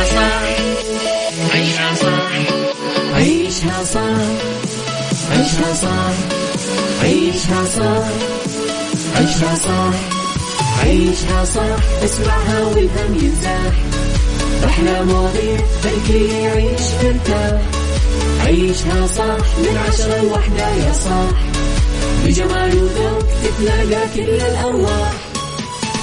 عيشها صح عيشها صح عيشها صح عيشها صح عيشها صح عيشها صح عيشها صح اسمعها والهم ينزاح أحلى مواضيع خلي يعيش مرتاح عيشها صح من عشرة لوحدة يا صاح. بجمال وذوق تتلاقى كل الأرواح.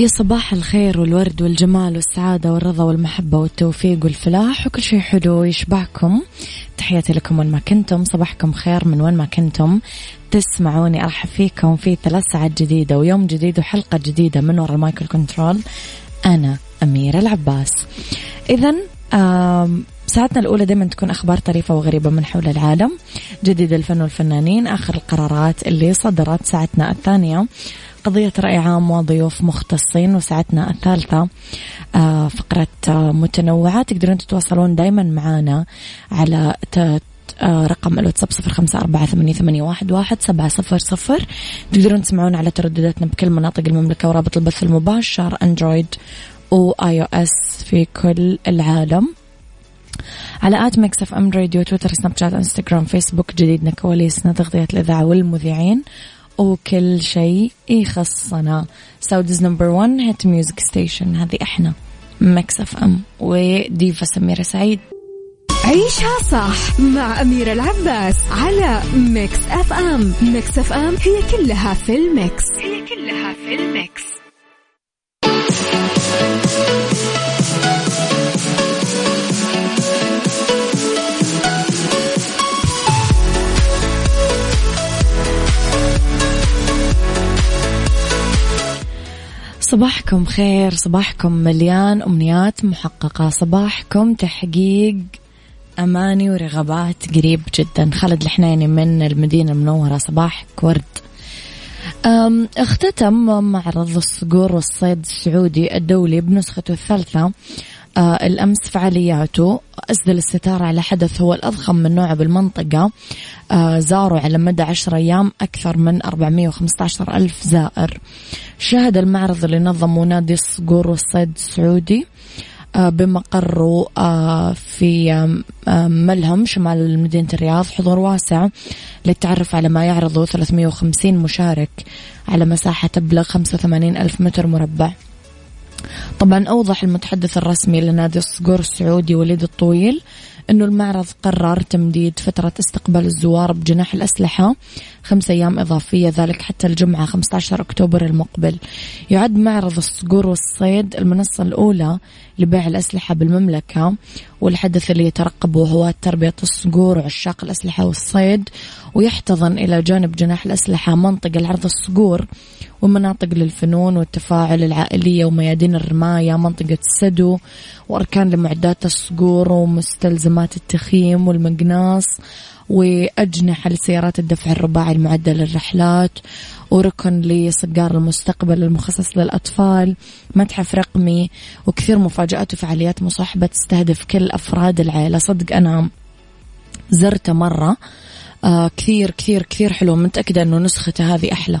يا صباح الخير والورد والجمال والسعادة والرضا والمحبة والتوفيق والفلاح وكل شيء حلو يشبعكم. تحياتي لكم وين ما كنتم صباحكم خير من وين ما كنتم. تسمعوني أرحب فيكم في ثلاث ساعات جديدة ويوم جديد وحلقة جديدة من وراء المايكل كنترول. أنا أميرة العباس. إذا ساعتنا الأولى دائما تكون أخبار طريفة وغريبة من حول العالم. جديد الفن والفنانين آخر القرارات اللي صدرت ساعتنا الثانية. قضية رأي عام وضيوف مختصين وساعتنا الثالثة. آه، فقرة آه، متنوعة. تقدرون تتواصلون دايما معنا على آه، رقم الواتساب صفر خمسة أربعة ثمانية, ثمانية واحد, واحد سبعة صفر صفر. تقدرون تسمعون على تردداتنا بكل مناطق المملكة ورابط البث المباشر. Android و iOS في كل العالم. على at Mix FM Radio تويتر سناب شات إنستغرام فيسبوك جديدنا كواليسنا تغطية الإذاعة والمذيعين. وكل شيء يخصنا. Saudi's number 1 hit music station هذه إحنا. Mix FM وديفا سميرة سعيد. عيشها صح مع أميرة العباس على Mix FM Mix FM هي كلها في ال mix. هي كلها في ال mix. صباحكم خير صباحكم مليان أمنيات محققة. صباحكم تحقيق أماني ورغبات قريب جدا. خالد الحنيني من المدينة المنورة صباحك ورد اختتم معرض الصقور والصيد السعودي الدولي بنسخته الثالثة. الأمس فعالياته. أسدل الستار على حدث هو الأضخم من نوعه بالمنطقة. آه زاروا على مدى عشر أيام أكثر من 415 ألف زائر. شهد المعرض اللي نظمه نادي الصقور والصيد السعودي آه بمقره آه في آه ملهم شمال مدينة الرياض. حضور واسع للتعرف على ما يعرضه 350 مشارك على مساحة تبلغ 85 ألف متر مربع. طبعا أوضح المتحدث الرسمي لنادي الصقور السعودي وليد الطويل أنه المعرض قرر تمديد فترة استقبال الزوار بجناح الأسلحة. خمس أيام إضافية ذلك حتى الجمعة 15 أكتوبر المقبل. يعد معرض الصقور والصيد المنصة الأولى لبيع الأسلحة بالمملكة والحدث اللي يترقبه هو تربية الصقور وعشاق الأسلحة والصيد ويحتضن إلى جانب جناح الأسلحة منطقة لعرض الصقور ومناطق للفنون والتفاعل العائلية وميادين الرماية منطقة السدو وأركان لمعدات الصقور ومستلزمات التخييم والمقناص وأجنحة لسيارات الدفع الرباعي المعدة للرحلات وركن لصقار المستقبل المخصص للأطفال متحف رقمي وكثير مفاجآت وفعاليات مصاحبة تستهدف كل أفراد العائلة. صدق أنا زرته مرة. آه كثير كثير كثير حلو. متأكدة أنه نسخته هذه أحلى.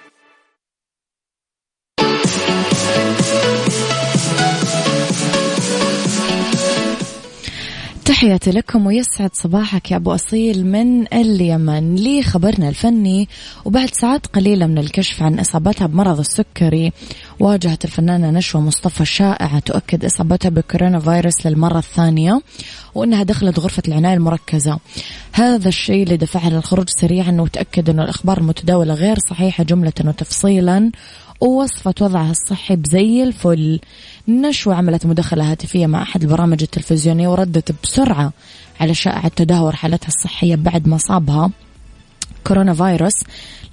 تحياتي لكم ويسعد صباحك يا أبو أصيل من اليمن لي خبرنا الفني. وبعد ساعات قليلة من الكشف عن إصابتها بمرض السكري واجهت الفنانة نشوى مصطفى شائعة تؤكد إصابتها بكورونا فيروس للمرة الثانية وأنها دخلت غرفة العناية المركزة. هذا الشيء اللي دفعها للخروج سريعا وتأكد أنه الأخبار المتداولة غير صحيحة جملة وتفصيلا. ووصفت وضعها الصحي بزي الفل. نشوى عملت مداخلة هاتفية مع أحد البرامج التلفزيونية وردت بسرعة على شائعة تدهور حالتها الصحية بعد ما صابها. كورونا فيروس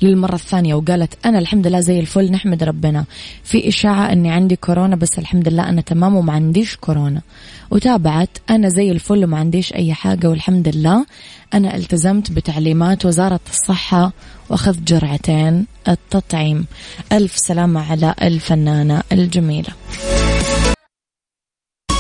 للمرة الثانية وقالت أنا الحمد لله زي الفل نحمد ربنا. في إشاعة أني عندي كورونا بس الحمد لله أنا تمام وما عنديش كورونا. وتابعت أنا زي الفل وما عنديش أي حاجة والحمد لله أنا التزمت بتعليمات وزارة الصحة وأخذت جرعتين التطعيم. ألف سلامة على الفنانة الجميلة.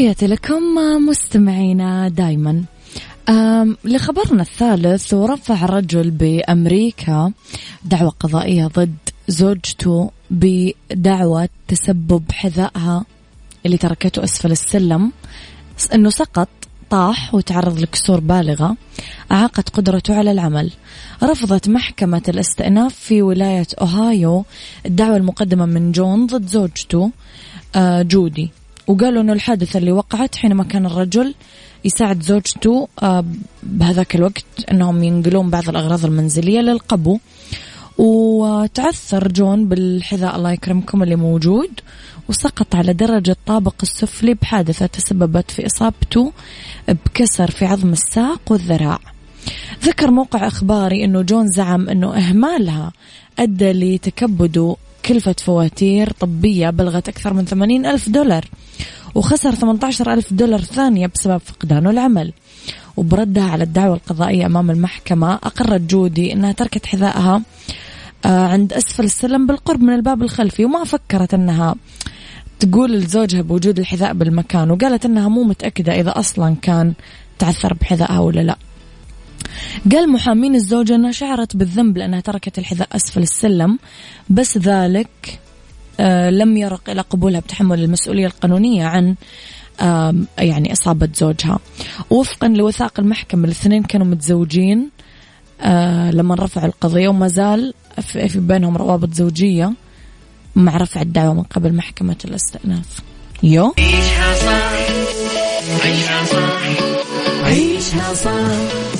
تحياتي لكم مستمعينا دايما. لخبرنا الثالث ورفع رجل بأمريكا دعوة قضائية ضد زوجته بدعوة تسبب حذائها اللي تركته أسفل السلم أنه سقط طاح وتعرض لكسور بالغة أعاقت قدرته على العمل. رفضت محكمة الاستئناف في ولاية أوهايو الدعوة المقدمة من جون ضد زوجته آه، جودي. وقالوا إنه الحادثة اللي وقعت حينما كان الرجل يساعد زوجته آه، بهذاك الوقت إنهم ينقلون بعض الأغراض المنزلية للقبو. وتعثر جون بالحذاء الله يكرمكم اللي موجود وسقط على درجة الطابق السفلي بحادثة تسببت في إصابته بكسر في عظم الساق والذراع. ذكر موقع إخباري أنه جون زعم أنه إهمالها أدى لتكبده كلفة فواتير طبية بلغت أكثر من 80 ألف دولار وخسر 18 ألف دولار ثانية بسبب فقدانه العمل. وبردها على الدعوة القضائية أمام المحكمة أقرت جودي أنها تركت حذائها آه، عند أسفل السلم بالقرب من الباب الخلفي وما فكرت أنها تقول لزوجها بوجود الحذاء بالمكان وقالت أنها مو متأكدة إذا أصلا كان تعثر بحذائها ولا لا. قال محامين الزوجة أنها شعرت بالذنب لأنها تركت الحذاء أسفل السلم. بس ذلك آه لم يرق إلى قبولها بتحمل المسؤولية القانونية عن يعني إصابة زوجها. وفقا لوثائق المحكمة الاثنين كانوا متزوجين آه لما رفعوا القضية وما زال في بينهم روابط زوجية مع رفع الدعوة من قبل محكمة الاستئناف. يو؟ عيشها صح. عيشها صح. عيشها صح.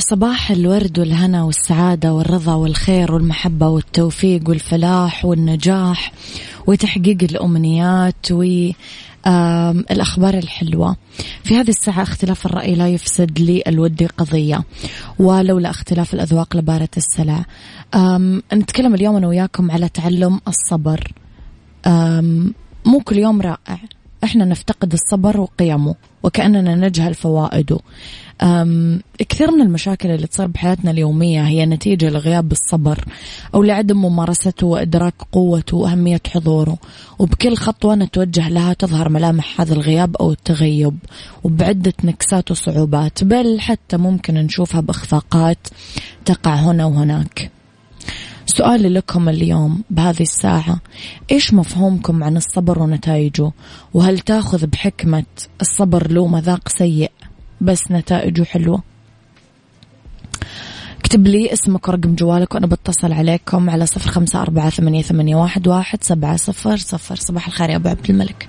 صباح الورد والهنا والسعادة والرضا والخير والمحبة والتوفيق والفلاح والنجاح وتحقيق الأمنيات والأخبار الحلوة. في هذه الساعة اختلاف الرأي لا يفسد لي الود قضية ولولا اختلاف الأذواق لبارة السلع. نتكلم اليوم أنا وياكم على تعلم الصبر. مو كل يوم رائع. إحنا نفتقد الصبر وقيمه وكأننا نجهل فوائده. كثير من المشاكل اللي تصير بحياتنا اليومية هي نتيجة لغياب الصبر أو لعدم ممارسته وإدراك قوته وأهمية حضوره. وبكل خطوة نتوجه لها تظهر ملامح هذا الغياب أو التغيب وبعدة نكسات وصعوبات بل حتى ممكن نشوفها بإخفاقات تقع هنا وهناك. سؤالي لكم اليوم بهذه الساعة. إيش مفهومكم عن الصبر ونتائجه؟ وهل تأخذ بحكمة الصبر له مذاق سيء بس نتائجه حلوة؟ اكتب لي اسمك ورقم جوالك وأنا بتصل عليكم على صفر خمسة أربعة ثمانية, واحد سبعة صفر صفر. صباح الخير يا أبو عبد الملك.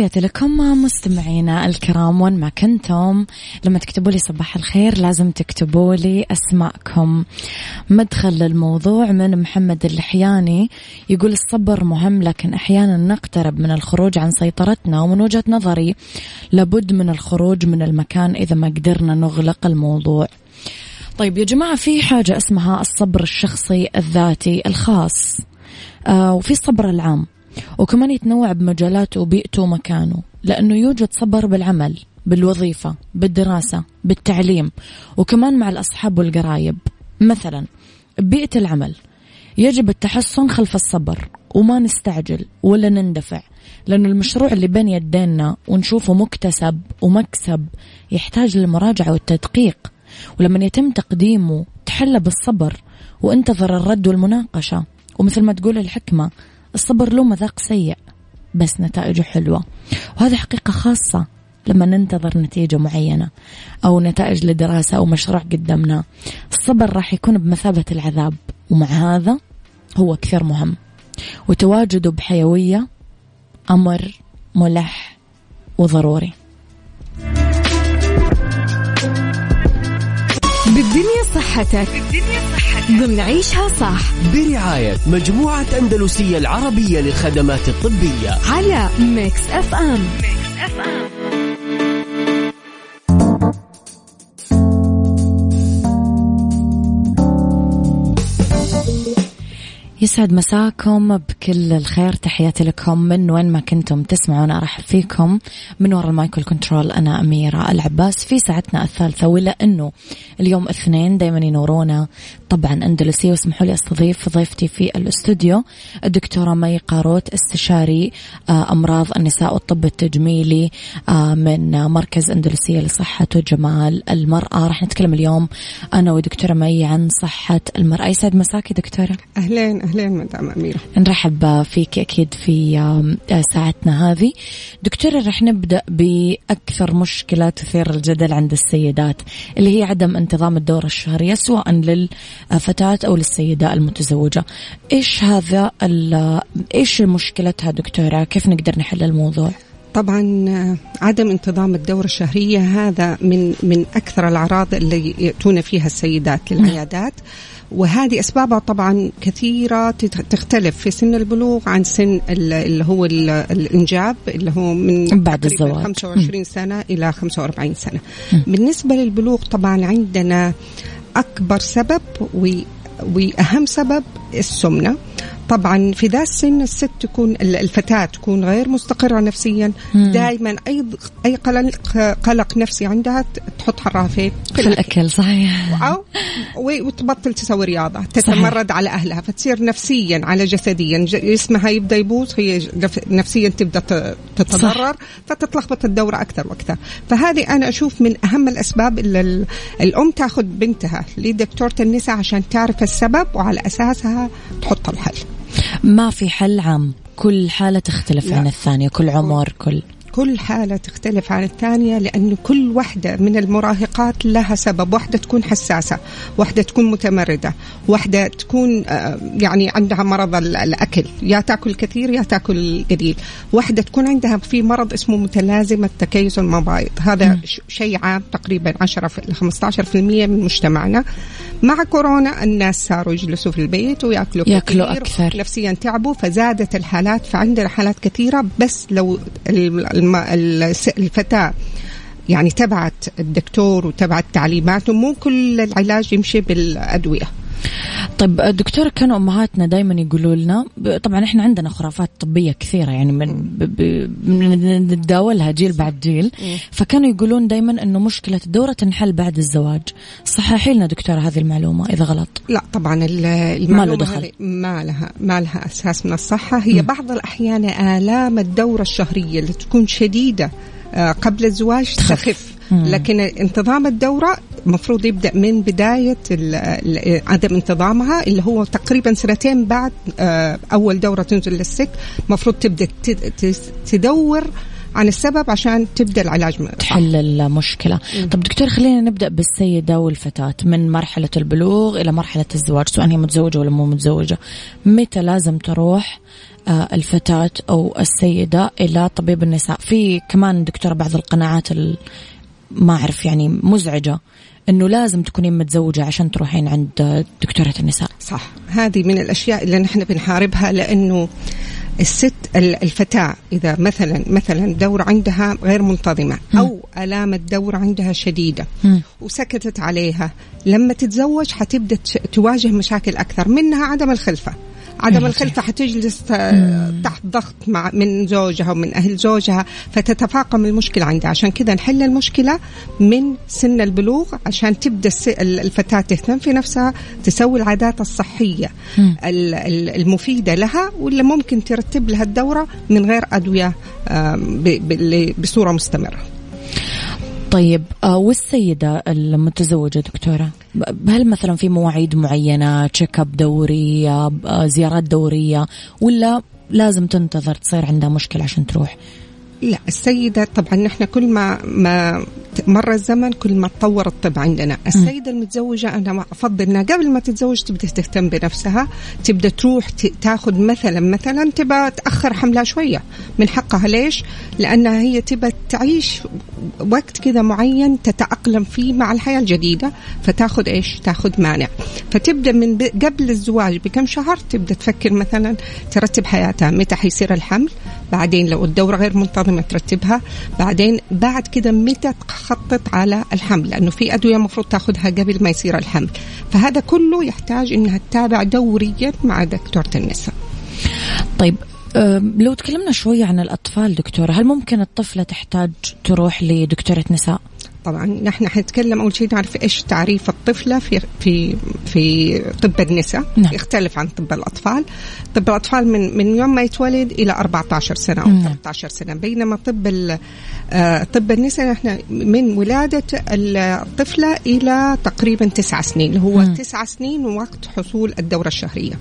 تحياتي لكم مستمعينا الكرام وين ما كنتم لما تكتبوا لي صباح الخير لازم تكتبوا لي أسماءكم. مدخل للموضوع من محمد اللحياني يقول الصبر مهم لكن أحيانا نقترب من الخروج عن سيطرتنا ومن وجهة نظري لابد من الخروج من المكان إذا ما قدرنا نغلق الموضوع. طيب يا جماعة في حاجة اسمها الصبر الشخصي الذاتي الخاص. آه وفي الصبر العام. وكمان يتنوع بمجالاته وبيئته ومكانه لأنه يوجد صبر بالعمل بالوظيفة بالدراسة بالتعليم وكمان مع الأصحاب والقرايب. مثلا ببيئة العمل. يجب التحسن خلف الصبر وما نستعجل ولا نندفع لأنه المشروع اللي بين يدينا ونشوفه مكتسب ومكسب يحتاج للمراجعة والتدقيق. ولما يتم تقديمه تحلى بالصبر وانتظر الرد والمناقشة. ومثل ما تقول الحكمة الصبر له مذاق سيء بس نتائجه حلوة. وهذه حقيقة خاصة لما ننتظر نتيجة معينة أو نتائج لدراسة أو مشروع قدامنا. الصبر راح يكون بمثابة العذاب ومع هذا هو كثير مهم. وتواجده بحيوية أمر ملح وضروري. بالدنيا صحتك. بالدنيا صحتك ضمن عيشها صح. برعاية مجموعة أندلسية العربية للخدمات الطبية. على Mix FM Mix FM يسعد مساكم بكل الخير. تحياتي لكم من وين ما كنتم تسمعون. أرحب فيكم من وراء ال mic وال control أنا أميرة العباس في ساعتنا الثالثة ولا إنه اليوم اثنين دائما ينورونا طبعا أندلسية واسمحوا لي أستضيف ضيفتي في الاستوديو الدكتورة مي قاروت استشاري آه، أمراض النساء والطب التجميلي آه، من مركز أندلسية لصحة وجمال المرأة. راح نتكلم اليوم أنا ودكتورة مي عن صحة المرأة. يسعد مساكي دكتورة. أهلين أهلين مدام اميره نرحب فيك أكيد في آه، ساعتنا هذه. دكتورة رح نبدأ بأكثر مشكلة تثير الجدل عند السيدات اللي هي عدم انتظام الدوره الشهريه سواء للفتاه أو للسيدة المتزوجة. إيش هذا إيش مشكلتها دكتورة؟ كيف نقدر نحل الموضوع؟ طبعا آه، عدم انتظام الدورة الشهرية هذا من من أكثر الأعراض اللي يأتون فيها السيدات للعيادات. وهذه أسبابها طبعا كثيرة تختلف في سن البلوغ عن سن اللي هو الإنجاب اللي هو من بعد الزواج. 25 سنة إلى 45 سنة. بالنسبة للبلوغ طبعا عندنا أكبر سبب وأهم سبب السمنة. طبعا في ذا السن الست تكون الفتاة تكون غير مستقرة نفسيا. دائما أي أي قلق قلق نفسي عندها تحط حرافة في الأكل صحيح. أو وتبطل تسوي رياضة تتمرد صحيح. على أهلها فتصير نفسيا على جسديا. جسمها يبدأ يبوظ هي نفسيا تبدأ تتضرر فتتلخبط الدورة أكثر وأكثر. فهذه أنا أشوف من أهم الأسباب اللي الأم تأخذ بنتها لدكتورة النساء عشان تعرف السبب وعلى أساسها تحط الحل. ما في حل عام. كل حالة تختلف لا. عن الثانية. كل عمر كل كل حالة تختلف عن الثانية لأنه كل واحدة من المراهقات لها سبب. واحدة تكون حساسة واحدة تكون متمردة واحدة تكون آه، يعني عندها مرض الأكل. يا تأكل كثير يا تأكل قليل. واحدة تكون عندها في مرض اسمه متلازمة تكيس المبايض. هذا شيء عام تقريبا 10 ل 15% من مجتمعنا. مع كورونا الناس صاروا يجلسوا في البيت ويأكلوا يأكلوا أكثر. نفسيا تعبوا فزادت الحالات. فعندنا حالات كثيرة بس لو الفتاة يعني تبعت الدكتور وتبعت تعليماته مو كل العلاج يمشي بالأدوية. طيب دكتور كانوا أمهاتنا دائما يقولوا لنا طبعا إحنا عندنا خرافات طبية كثيرة يعني من نتداولها جيل بعد جيل. فكانوا يقولون دائما إنه مشكلة الدوره تنحل بعد الزواج. صححي لنا دكتوره هذه المعلومة إذا غلط. لا طبعا المعلومه ما له دخل. ما لها ما لها أساس من الصحة. هي م. بعض الأحيان آلام الدورة الشهرية اللي تكون شديدة آه، قبل الزواج تخف. لكن انتظام الدورة المفروض يبدأ من بداية عدم انتظامها اللي هو تقريبا سنتين بعد آه، أول دورة تنزل للست المفروض تبدأ تدور عن السبب عشان تبدأ العلاج تحل المشكلة. مم. طب دكتور خلينا نبدأ بالسيدة والفتاة. من مرحلة البلوغ إلى مرحلة الزواج سواء هي متزوجة ولا مو متزوجة. متى لازم تروح آه، الفتاة أو السيدة إلى طبيب النساء؟ في كمان دكتورة بعض القناعات ما أعرف يعني مزعجة إنه لازم تكونين متزوجة عشان تروحين عند دكتورة النساء. صح. هذه من الأشياء اللي نحن بنحاربها لأنه الست الفتاة إذا مثلا مثلا دورة عندها غير منتظمة أو آلام الدورة عندها شديدة وسكتت عليها لما تتزوج حتبدأ تواجه مشاكل أكثر منها عدم الخلفة. عدم الخلفة حتجلس تحت ضغط مع من زوجها ومن أهل زوجها فتتفاقم المشكلة عندها عشان كذا نحل المشكلة من سن البلوغ عشان تبدأ الفتاة تهتم في نفسها تسوي العادات الصحية المفيدة لها ولا ممكن ترتب لها الدورة من غير أدوية بصورة مستمرة. طيب آه، والسيدة المتزوجة دكتورة هل مثلا في مواعيد معينة تشيك اب دورية آه، زيارات دورية ولا لازم تنتظر تصير عندها مشكلة عشان تروح؟ لا السيدة طبعا نحن كل ما ما مر الزمن كل ما تطور الطب عندنا. السيدة المتزوجة أنا أفضل أنها قبل ما تتزوج تبدأ تهتم بنفسها تبدأ تروح تأخذ مثلا مثلا تبى تأخر حملها شوية. من حقها ليش؟ لأنها هي تبى تعيش وقت كذا معين تتأقلم فيه مع الحياة الجديدة. فتأخذ إيش؟ تأخذ مانع. فتبدأ من قبل الزواج بكم شهر تبدأ تفكر مثلا ترتب حياتها. متى حيصير الحمل؟ بعدين لو الدورة غير منتظمة ترتبها. بعدين بعد كده متى تخطط على الحمل؟ لأنه في أدوية المفروض تاخذها قبل ما يصير الحمل. فهذا كله يحتاج إنها تتابع دوريا مع دكتورة النساء طيب لو تكلمنا شوية عن الأطفال دكتورة هل ممكن الطفلة تحتاج تروح لدكتورة نساء؟ طبعا نحن حنتكلم أول شيء نعرف إيش تعريف الطفلة في في في طب النساء. نعم. يختلف عن طب الأطفال. طب الأطفال من من يوم ما يتولد إلى 14 سنة أو نعم. 13 سنة. بينما طب آه، طب النساء نحن من ولادة الطفلة إلى تقريبا تسعة سنين. اللي هو تسعة سنين وقت حصول الدورة الشهرية.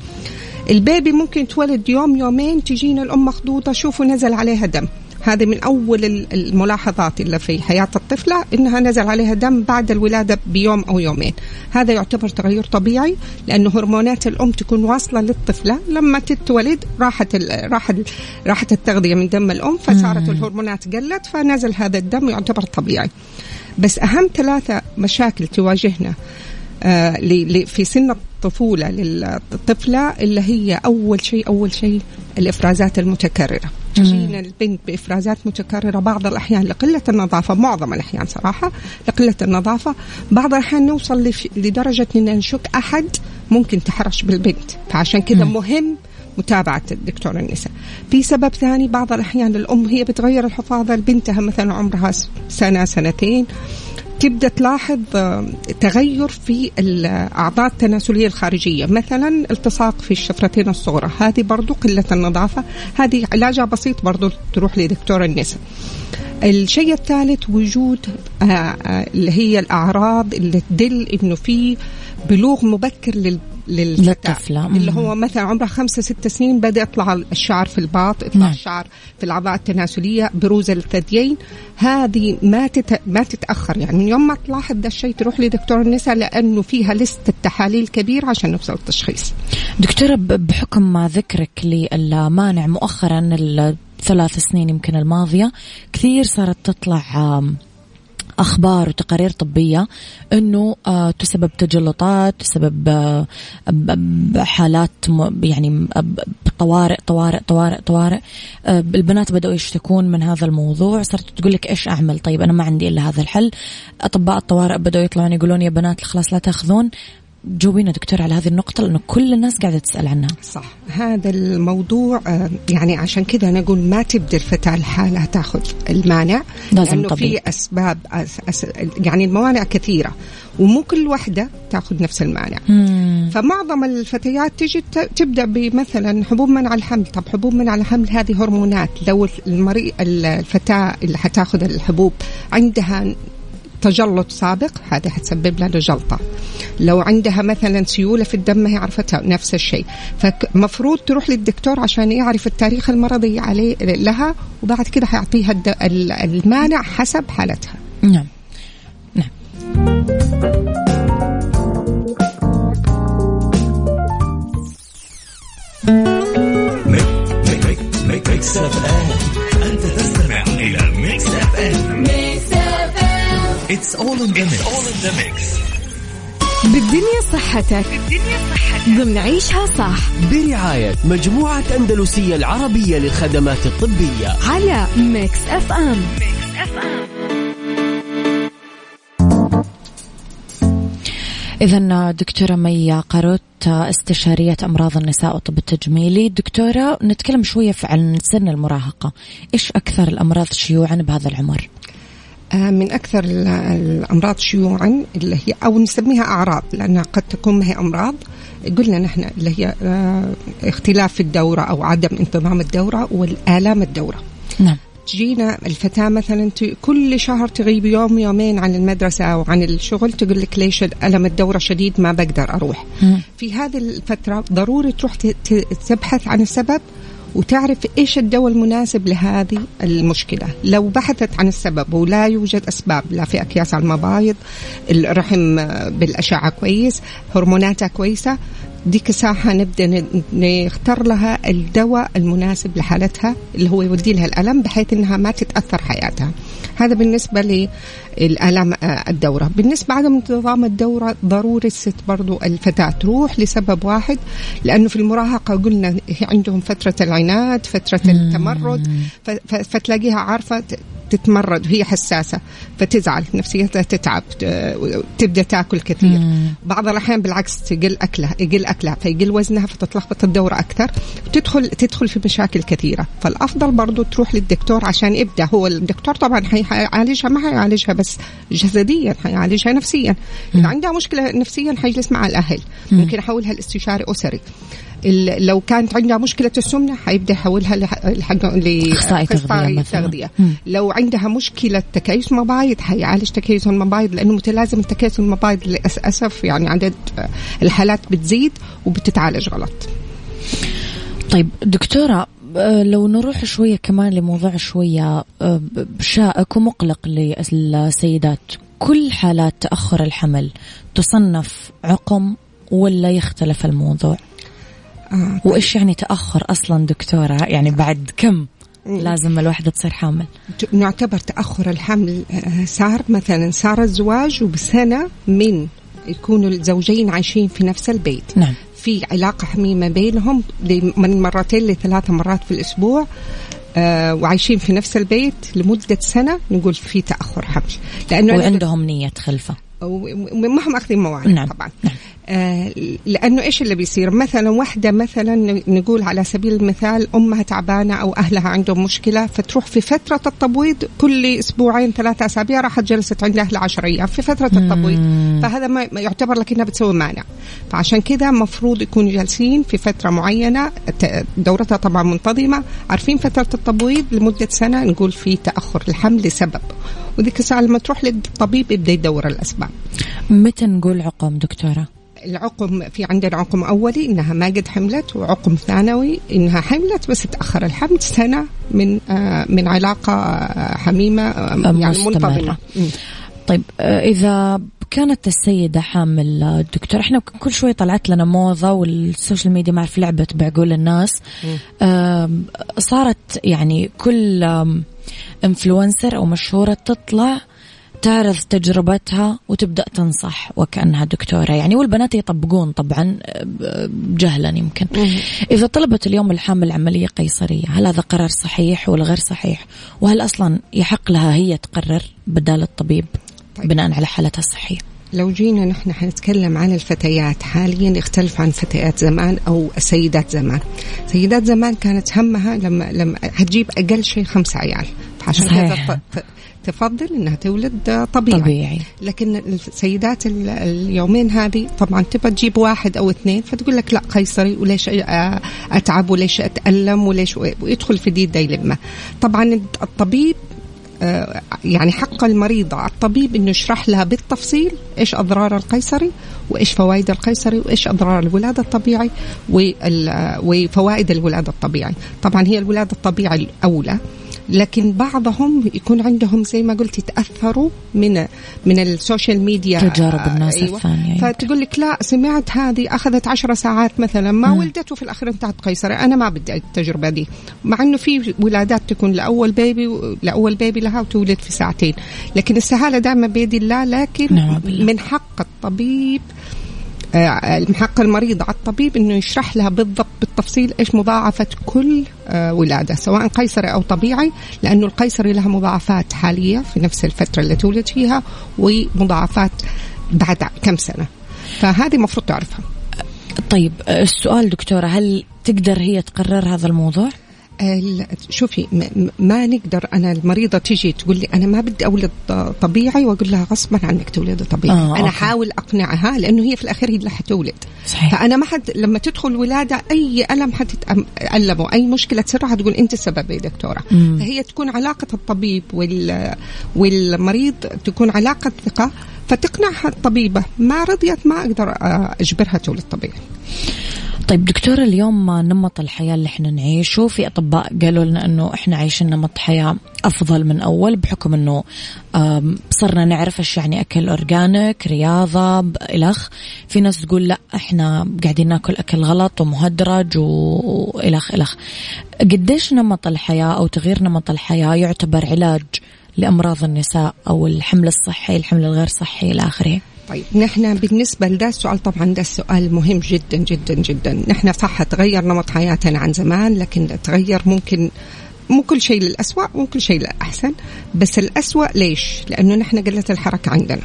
البيبي ممكن يتولد يوم يومين تجينا الأم مخضوضة شوفوا نزل عليها دم. هذه من أول الملاحظات اللي في حياة الطفلة إنها نزل عليها دم بعد الولادة بيوم أو يومين. هذا يعتبر تغير طبيعي لأنه هرمونات الأم تكون واصلة للطفلة. لما تتولد راحت راحت راحت التغذية من دم الأم فصارت الهرمونات قلت فنزل هذا الدم يعتبر طبيعي. بس أهم ثلاثة مشاكل تواجهنا آه في سن الطفولة للطفلة اللي هي أول شيء أول شيء الإفرازات المتكررة. تجينا البنت بإفرازات متكررة بعض الأحيان لقلة النظافة معظم الأحيان صراحة لقلة النظافة. بعض الأحيان نوصل لدرجة أن نشك أحد ممكن تحرش بالبنت. فعشان كذا مهم متابعة الدكتور النساء. في سبب ثاني بعض الأحيان الأم هي بتغير الحفاظة لبنتها مثلا عمرها سنة سنتين. تبدأ تلاحظ آه، تغير في الأعضاء التناسلية الخارجية. مثلا التصاق في الشفرتين الصغرى هذه برضو قلة النظافة. هذه علاجها بسيط برضو تروح لدكتور النساء. الشيء الثالث وجود آه، آه، اللي هي الأعراض اللي تدل إنه في بلوغ مبكر للطفلة. اللي هو مثلا عمرها خمسة ست سنين بدأ يطلع الشعر في الباط يطلع نعم. الشعر في الأعضاء التناسلية بروز الثديين هذه ما تت... ما تتأخر. يعني من يوم ما تلاحظ ده الشيء تروح لدكتور النساء لأنه فيها لستة تحاليل كبيرة عشان نوصل التشخيص. دكتورة بحكم ما ذكرك للمانع مؤخرا الثلاث سنين يمكن الماضية كثير صارت تطلع أخبار وتقارير طبية إنه آه تسبب تجلطات تسبب آه حالات يعني طوارئ طوارئ طوارئ طوارئ. آه البنات بدأوا يشتكون من هذا الموضوع صرت تقول لك إيش أعمل؟ طيب أنا ما عندي إلا هذا الحل. أطباء الطوارئ بدأوا يطلعون يقولون يا بنات خلاص لا تأخذون. جاوبينا دكتور على هذه النقطة لأنه كل الناس قاعدة تسأل عنها صح هذا الموضوع آه، يعني عشان كذا أنا أقول ما تبدأ الفتاة لحالها تاخذ المانع لازم لأنه. في أسباب أس أس يعني الموانع كثيرة ومو كل وحدة تاخذ نفس المانع مم. فمعظم الفتيات تجي تبدأ بمثلا حبوب منع الحمل طب حبوب منع الحمل هذه هرمونات لو المريء الفتاة اللي حتاخذ الحبوب عندها تجلط سابق هذا حتسبب لها جلطة. لو عندها مثلا سيولة في الدم ما هي عرفتها نفس الشيء. فمفروض تروح للدكتور عشان يعرف التاريخ المرضي عليه لها وبعد كده حيعطيها المانع حسب حالتها. نعم. نعم. Mix FM انت تستمع إلى Mix FM It's all in the mix. all in the mix. بالدنيا صحتك. بالدنيا صحتك. ضمن عيشها صح. برعاية مجموعة أندلسية العربية للخدمات الطبية. على Mix FM Mix FM إذا دكتورة مي قاروت استشارية أمراض النساء والطب التجميلي. دكتورة نتكلم شوية عن سن المراهقة. إيش أكثر الأمراض شيوعا بهذا العمر؟ آه، من أكثر الأمراض شيوعا اللي هي أو نسميها أعراض لأنها قد تكون ما هي أمراض. قلنا نحن اللي هي آه، اختلاف في الدورة أو عدم انتظام الدورة والآلام الدورة. نعم. تجينا الفتاة مثلا كل شهر تغيب يوم يومين عن المدرسة أو عن الشغل تقول لك ليش ألم الدورة شديد ما بقدر أروح. في هذه الفترة ضروري تروح تبحث عن السبب وتعرف إيش الدواء المناسب لهذه المشكلة. لو بحثت عن السبب ولا يوجد أسباب لا في أكياس على المبايض الرحم بالأشعة كويس هرموناتها كويسة ديك الساعة نبدأ نختار لها الدواء المناسب لحالتها اللي هو يودي لها الألم بحيث أنها ما تتأثر حياتها. هذا بالنسبة للآلام آه، الدورة. بالنسبة عدم انتظام الدورة ضروري الست برضو الفتاة تروح لسبب واحد لأنه في المراهقة قلنا عندهم فترة العناد فترة التمرد فتلاقيها عارفة تتمرد وهي حساسة فتزعل نفسيتها تتعب تبدأ تاكل كثير. مم. بعض الأحيان بالعكس تقل أكلها يقل أكلها فيقل وزنها فتتلخبط الدورة أكثر وتدخل تدخل في مشاكل كثيرة. فالأفضل برضو تروح للدكتور عشان يبدأ. هو الدكتور طبعا حيعالجها ما حيعالجها بس جسديا حيعالجها نفسيا. إذا عندها مشكلة نفسيا حيجلس مع الأهل. ممكن يحولها لاستشاري أسري. لو كانت عندها مشكلة السمنة حيبدأ يحولها لاخصائي تغذية لو عندها مشكلة تكيس مبايض حيعالج تكيس المبايض لأنه متلازم التكيس المبايض للأسف يعني عدد الحالات بتزيد وبتتعالج غلط. طيب دكتورة آه، لو نروح شوية كمان لموضوع شوية آه، شائك ومقلق للسيدات. كل حالات تأخر الحمل تصنف عقم ولا يختلف الموضوع؟ آه. وإيش يعني تأخر أصلا دكتورة؟ يعني بعد كم لازم الوحدة تصير حامل؟ نعتبر تأخر الحمل آه، صار مثلا صار الزواج وبسنة من يكونوا الزوجين عايشين في نفس البيت. نعم. في علاقة حميمة بينهم من مرتين لثلاث مرات في الأسبوع آه وعايشين في نفس البيت لمدة سنة نقول في تأخر حمل. لأنه وعندهم نية خلفة. وما هم أخذين مواعيد نعم. طبعا. نعم. آه لأنه إيش اللي بيصير؟ مثلا واحدة مثلا نقول على سبيل المثال أمها تعبانة أو أهلها عندهم مشكلة فتروح في فترة التبويض كل أسبوعين ثلاثة أسابيع راحت جلست عند أهلها 10 أيام في فترة التبويض. فهذا ما يعتبر لك إنها بتسوي مانع. فعشان كذا مفروض يكونوا جالسين في فترة معينة دورتها طبعا منتظمة. عارفين فترة التبويض لمدة سنة؟ نقول في تأخر الحمل لسبب. وذيك الساعة لما تروح للطبيب يبدأ يدور الأسباب. متى نقول عقم دكتورة؟ العقم في عندنا عقم أولي إنها ما قد حملت وعقم ثانوي إنها حملت بس تأخر الحمل سنة من آه من علاقة آه حميمة آه يعني منتظمة. طيب آه، إذا كانت السيدة حامل دكتور إحنا كل شوي طلعت لنا موضة وال social media ما أعرف لعبت بعقول الناس. صارت يعني كل انفلونسر أو مشهورة تطلع تعرض تجربتها وتبدأ تنصح وكأنها دكتورة. يعني والبنات يطبقون طبعا جهلا يمكن. إذا طلبت اليوم الحامل عملية قيصرية هل هذا قرار صحيح ولا غير صحيح؟ وهل أصلا يحق لها هي تقرر بدال الطبيب؟ طيب. بناء على حالتها الصحية. لو جينا نحن حنتكلم عن الفتيات حاليا يختلف عن فتيات زمان أو سيدات زمان. سيدات زمان كانت همها لما لما هتجيب أقل شيء خمس عيال. عشان كذا تفضل إنها تولد طبيعي, طبيعي. لكن السيدات اليومين هذه طبعا تبى تجيب واحد أو اثنين فتقول لك لا قيصري وليش أتعب وليش أتألم وليش ويدخل في دي ديلمه طبعا الطبيب يعني حق المريضة على الطبيب إنه يشرح لها بالتفصيل إيش أضرار القيصري وإيش فوائد القيصري وإيش أضرار الولادة الطبيعي وفوائد الولادة الطبيعي. طبعا هي الولادة الطبيعي الأولى. لكن بعضهم يكون عندهم زي ما قلت يتاثروا من من ال social media تجارب الناس أيوة. الثانية فتقول لك لا سمعت هذه أخذت عشر ساعات مثلا ما ولدت وفي الأخير انتهت قيصري أنا ما بدي التجربة دي. مع إنه في ولادات تكون لأول baby لأول baby لها وتولد في ساعتين. لكن السهالة دائما بيد الله لكن نعم. من حق الطبيب حق المريض على الطبيب إنه يشرح لها بالضبط بالتفصيل إيش مضاعفة كل آه، ولادة سواء قيصري أو طبيعي لأنه القيصري لها مضاعفات حالية في نفس الفترة اللي تولد فيها ومضاعفات بعد كم سنة فهذه المفروض تعرفها طيب السؤال دكتورة هل تقدر هي تقرر هذا الموضوع؟ شوفي ما نقدر أنا المريضة تيجي تقول لي أنا ما بدي أولد طبيعي وأقول لها غصبا عنك تولدي طبيعي. آه أنا احاول أقنعها لأنه هي في الأخير هي اللي حتولد صحيح. فأنا ما حد لما تدخل ولادة أي ألم حتتالمه أي مشكلة تصير حتقول أنت السبب يا دكتورة. مم. فهي تكون علاقة الطبيب وال والمريض تكون علاقة ثقة فتقنعها الطبيبة ما رضيت ما أقدر آه، أجبرها تولد طبيعي. طيب دكتور اليوم نمط الحياة اللي إحنا نعيشه؟ في أطباء قالوا لنا أنه إحنا عايشين نمط حياة أفضل من أول بحكم أنه صرنا نعرف إيش يعني أكل أورجانيك رياضة إلخ في ناس تقول لا إحنا قاعدين ناكل أكل غلط ومهدرج وإلخ إلخ قديش نمط الحياة أو تغيير نمط الحياة يعتبر علاج لأمراض النساء أو الحمل الصحي الحمل الغير صحي إلى آخره. طيب نحن بالنسبة لده السؤال طبعا ده السؤال مهم جدا جدا جدا. نحن صح تغير نمط حياتنا عن زمان لكن تغير ممكن مو كل شيء للأسوأ مو كل شيء للأحسن. بس الأسوأ ليش؟ لأنه نحن قلة الحركة عندنا.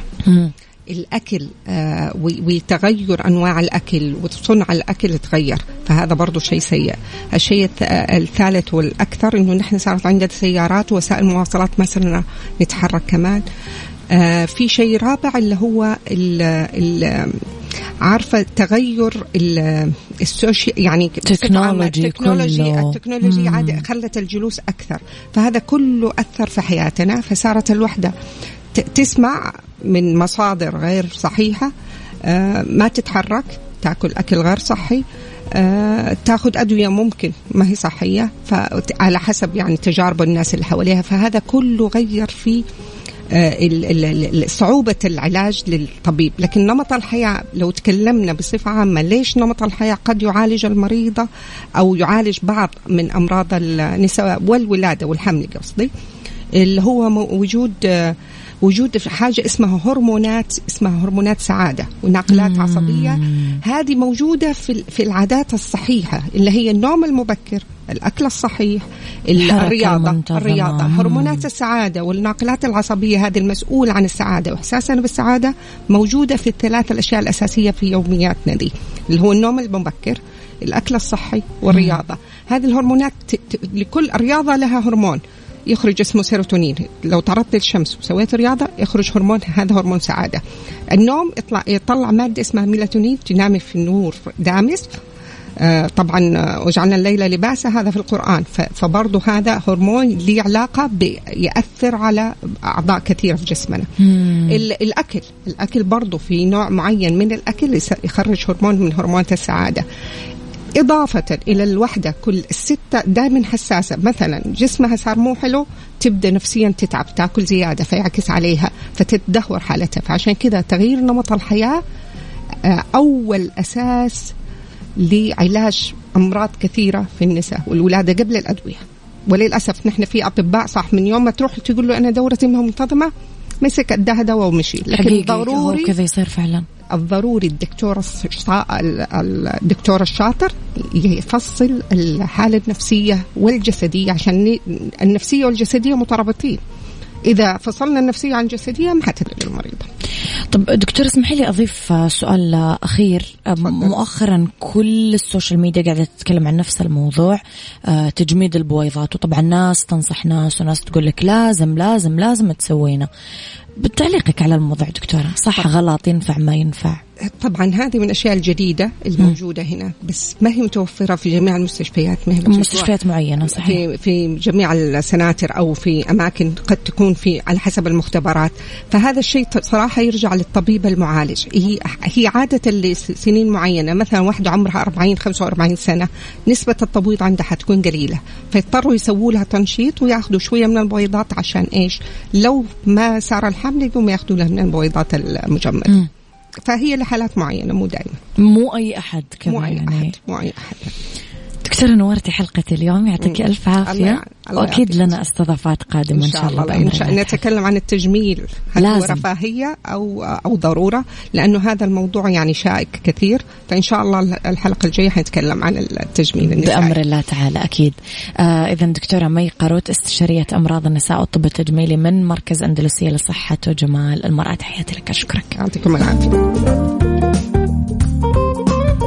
الأكل آه وتغير أنواع الأكل وصنع الأكل تغير فهذا برضو شيء سيء. الشيء الثالث والأكثر أنه نحن صارت عندنا سيارات ووسائل مواصلات ما صرنا نتحرك كمان. آه في شيء رابع اللي هو ال ال عارفة تغير السوشيال يعني التكنولوجي التكنولوجي التكنولوجي عاد خلت الجلوس أكثر فهذا كله أثر في حياتنا فصارت الوحدة. تسمع من مصادر غير صحيحة آه ما تتحرك تاكل أكل غير صحي آه، تاخذ أدوية ممكن ما هي صحية فعلى حسب يعني تجارب الناس اللي حواليها فهذا كله غير في آه، صعوبة العلاج للطبيب. لكن نمط الحياة لو تكلمنا بصفة عامة ليش نمط الحياة قد يعالج المريضة أو يعالج بعض من أمراض النساء والولادة والحمل قصدي؟ اللي هو وجود وجود حاجة اسمها هرمونات اسمها هرمونات سعادة ونقلات عصبية. هذه موجودة في في العادات الصحيحة اللي هي النوم المبكر الأكل الصحيح الرياضة الرياضة هرمونات السعادة والناقلات العصبية هذه المسؤولة عن السعادة. وإحساسنا بالسعادة موجودة في الثلاث الأشياء الأساسية في يومياتنا دي اللي هو النوم المبكر الأكل الصحي والرياضة. هذه الهرمونات لكل الرياضة لها هرمون. يخرج اسمه سيروتونين. لو تعرضت للشمس وسويت رياضة يخرج هرمون هذا هرمون سعادة. النوم يطلع يطلع مادة اسمها ميلاتونين تنامي في النور دامس. آه طبعا آه، وجعلنا الليل لباسا هذا في القرآن. فبرضه هذا هرمون له علاقة بيأثر على أعضاء كثيرة في جسمنا. الأكل. الأكل برضه في نوع معين من الأكل يخرج هرمون من هرمونات السعادة. إضافة إلى الوحدة كل الستة دائما حساسة. مثلا جسمها صار مو حلو تبدأ نفسيا تتعب تأكل زيادة فيعكس عليها فتتدهور حالتها. فعشان كذا تغيير نمط الحياة آه، أول أساس لعلاج أمراض كثيرة في النساء والولادة قبل الأدوية. وللأسف نحن في أطباء صح من يوم ما تروح تقول له أنا دورتي منتظمة مسك اداها دواء ومشي. لكن ضروري كذا يصير فعلا. الضروري الدكتور الدكتور الشاطر يفصل الحالة النفسية والجسدية عشان النفسية والجسدية مترابطين. إذا فصلنا النفسية عن الجسدية ما حتلاقي المريضة طب دكتور اسمحي لي أضيف سؤال أخير. مؤخرا كل ال social media قاعدة تتكلم عن نفس الموضوع آه، تجميد البويضات. وطبعا ناس تنصح ناس وناس تقول لك لازم لازم لازم تسوينه بتعليقك على الموضوع دكتورة. صح غلط ينفع ما ينفع. طبعا هذه من الأشياء الجديدة الموجودة هنا بس ما هي متوفرة في جميع المستشفيات ما هي مستشفيات معينة صحيح. في في جميع السناتر أو في أماكن قد تكون في على حسب المختبرات. فهذا الشيء صراحة يرجع للطبيب المعالج. هي هي عادة لسنين معينة مثلا واحدة عمرها 40 45 سنة نسبة التبويض عندها حتكون قليلة. فيضطروا يسووا لها تنشيط وياخذوا شوية من البويضات عشان إيش؟ لو ما صار الحمل يقوموا ياخذوا لها من البويضات المجمدة. فهي لحالات معينة مو دائما مو أي أحد كمان مو أي يعني. أحد مو أي أحد دكتورة نورتي حلقة اليوم يعطيك ألف عافية. وأكيد لنا استضافات قادمة إن شاء الله, الله إن شاء الله. نتكلم عن التجميل. هل لازم. هو رفاهية أو أو ضرورة؟ لأنه هذا الموضوع يعني شائك كثير. فإن شاء الله الحلقة الجاية حنتكلم عن التجميل النسائي. بأمر الله تعالى أكيد. آه إذا دكتورة مي قروت استشارية أمراض النساء والطب التجميلي من مركز أندلسية لصحة وجمال المرأة. تحياتي لك أشكرك. يعطيكم العافية.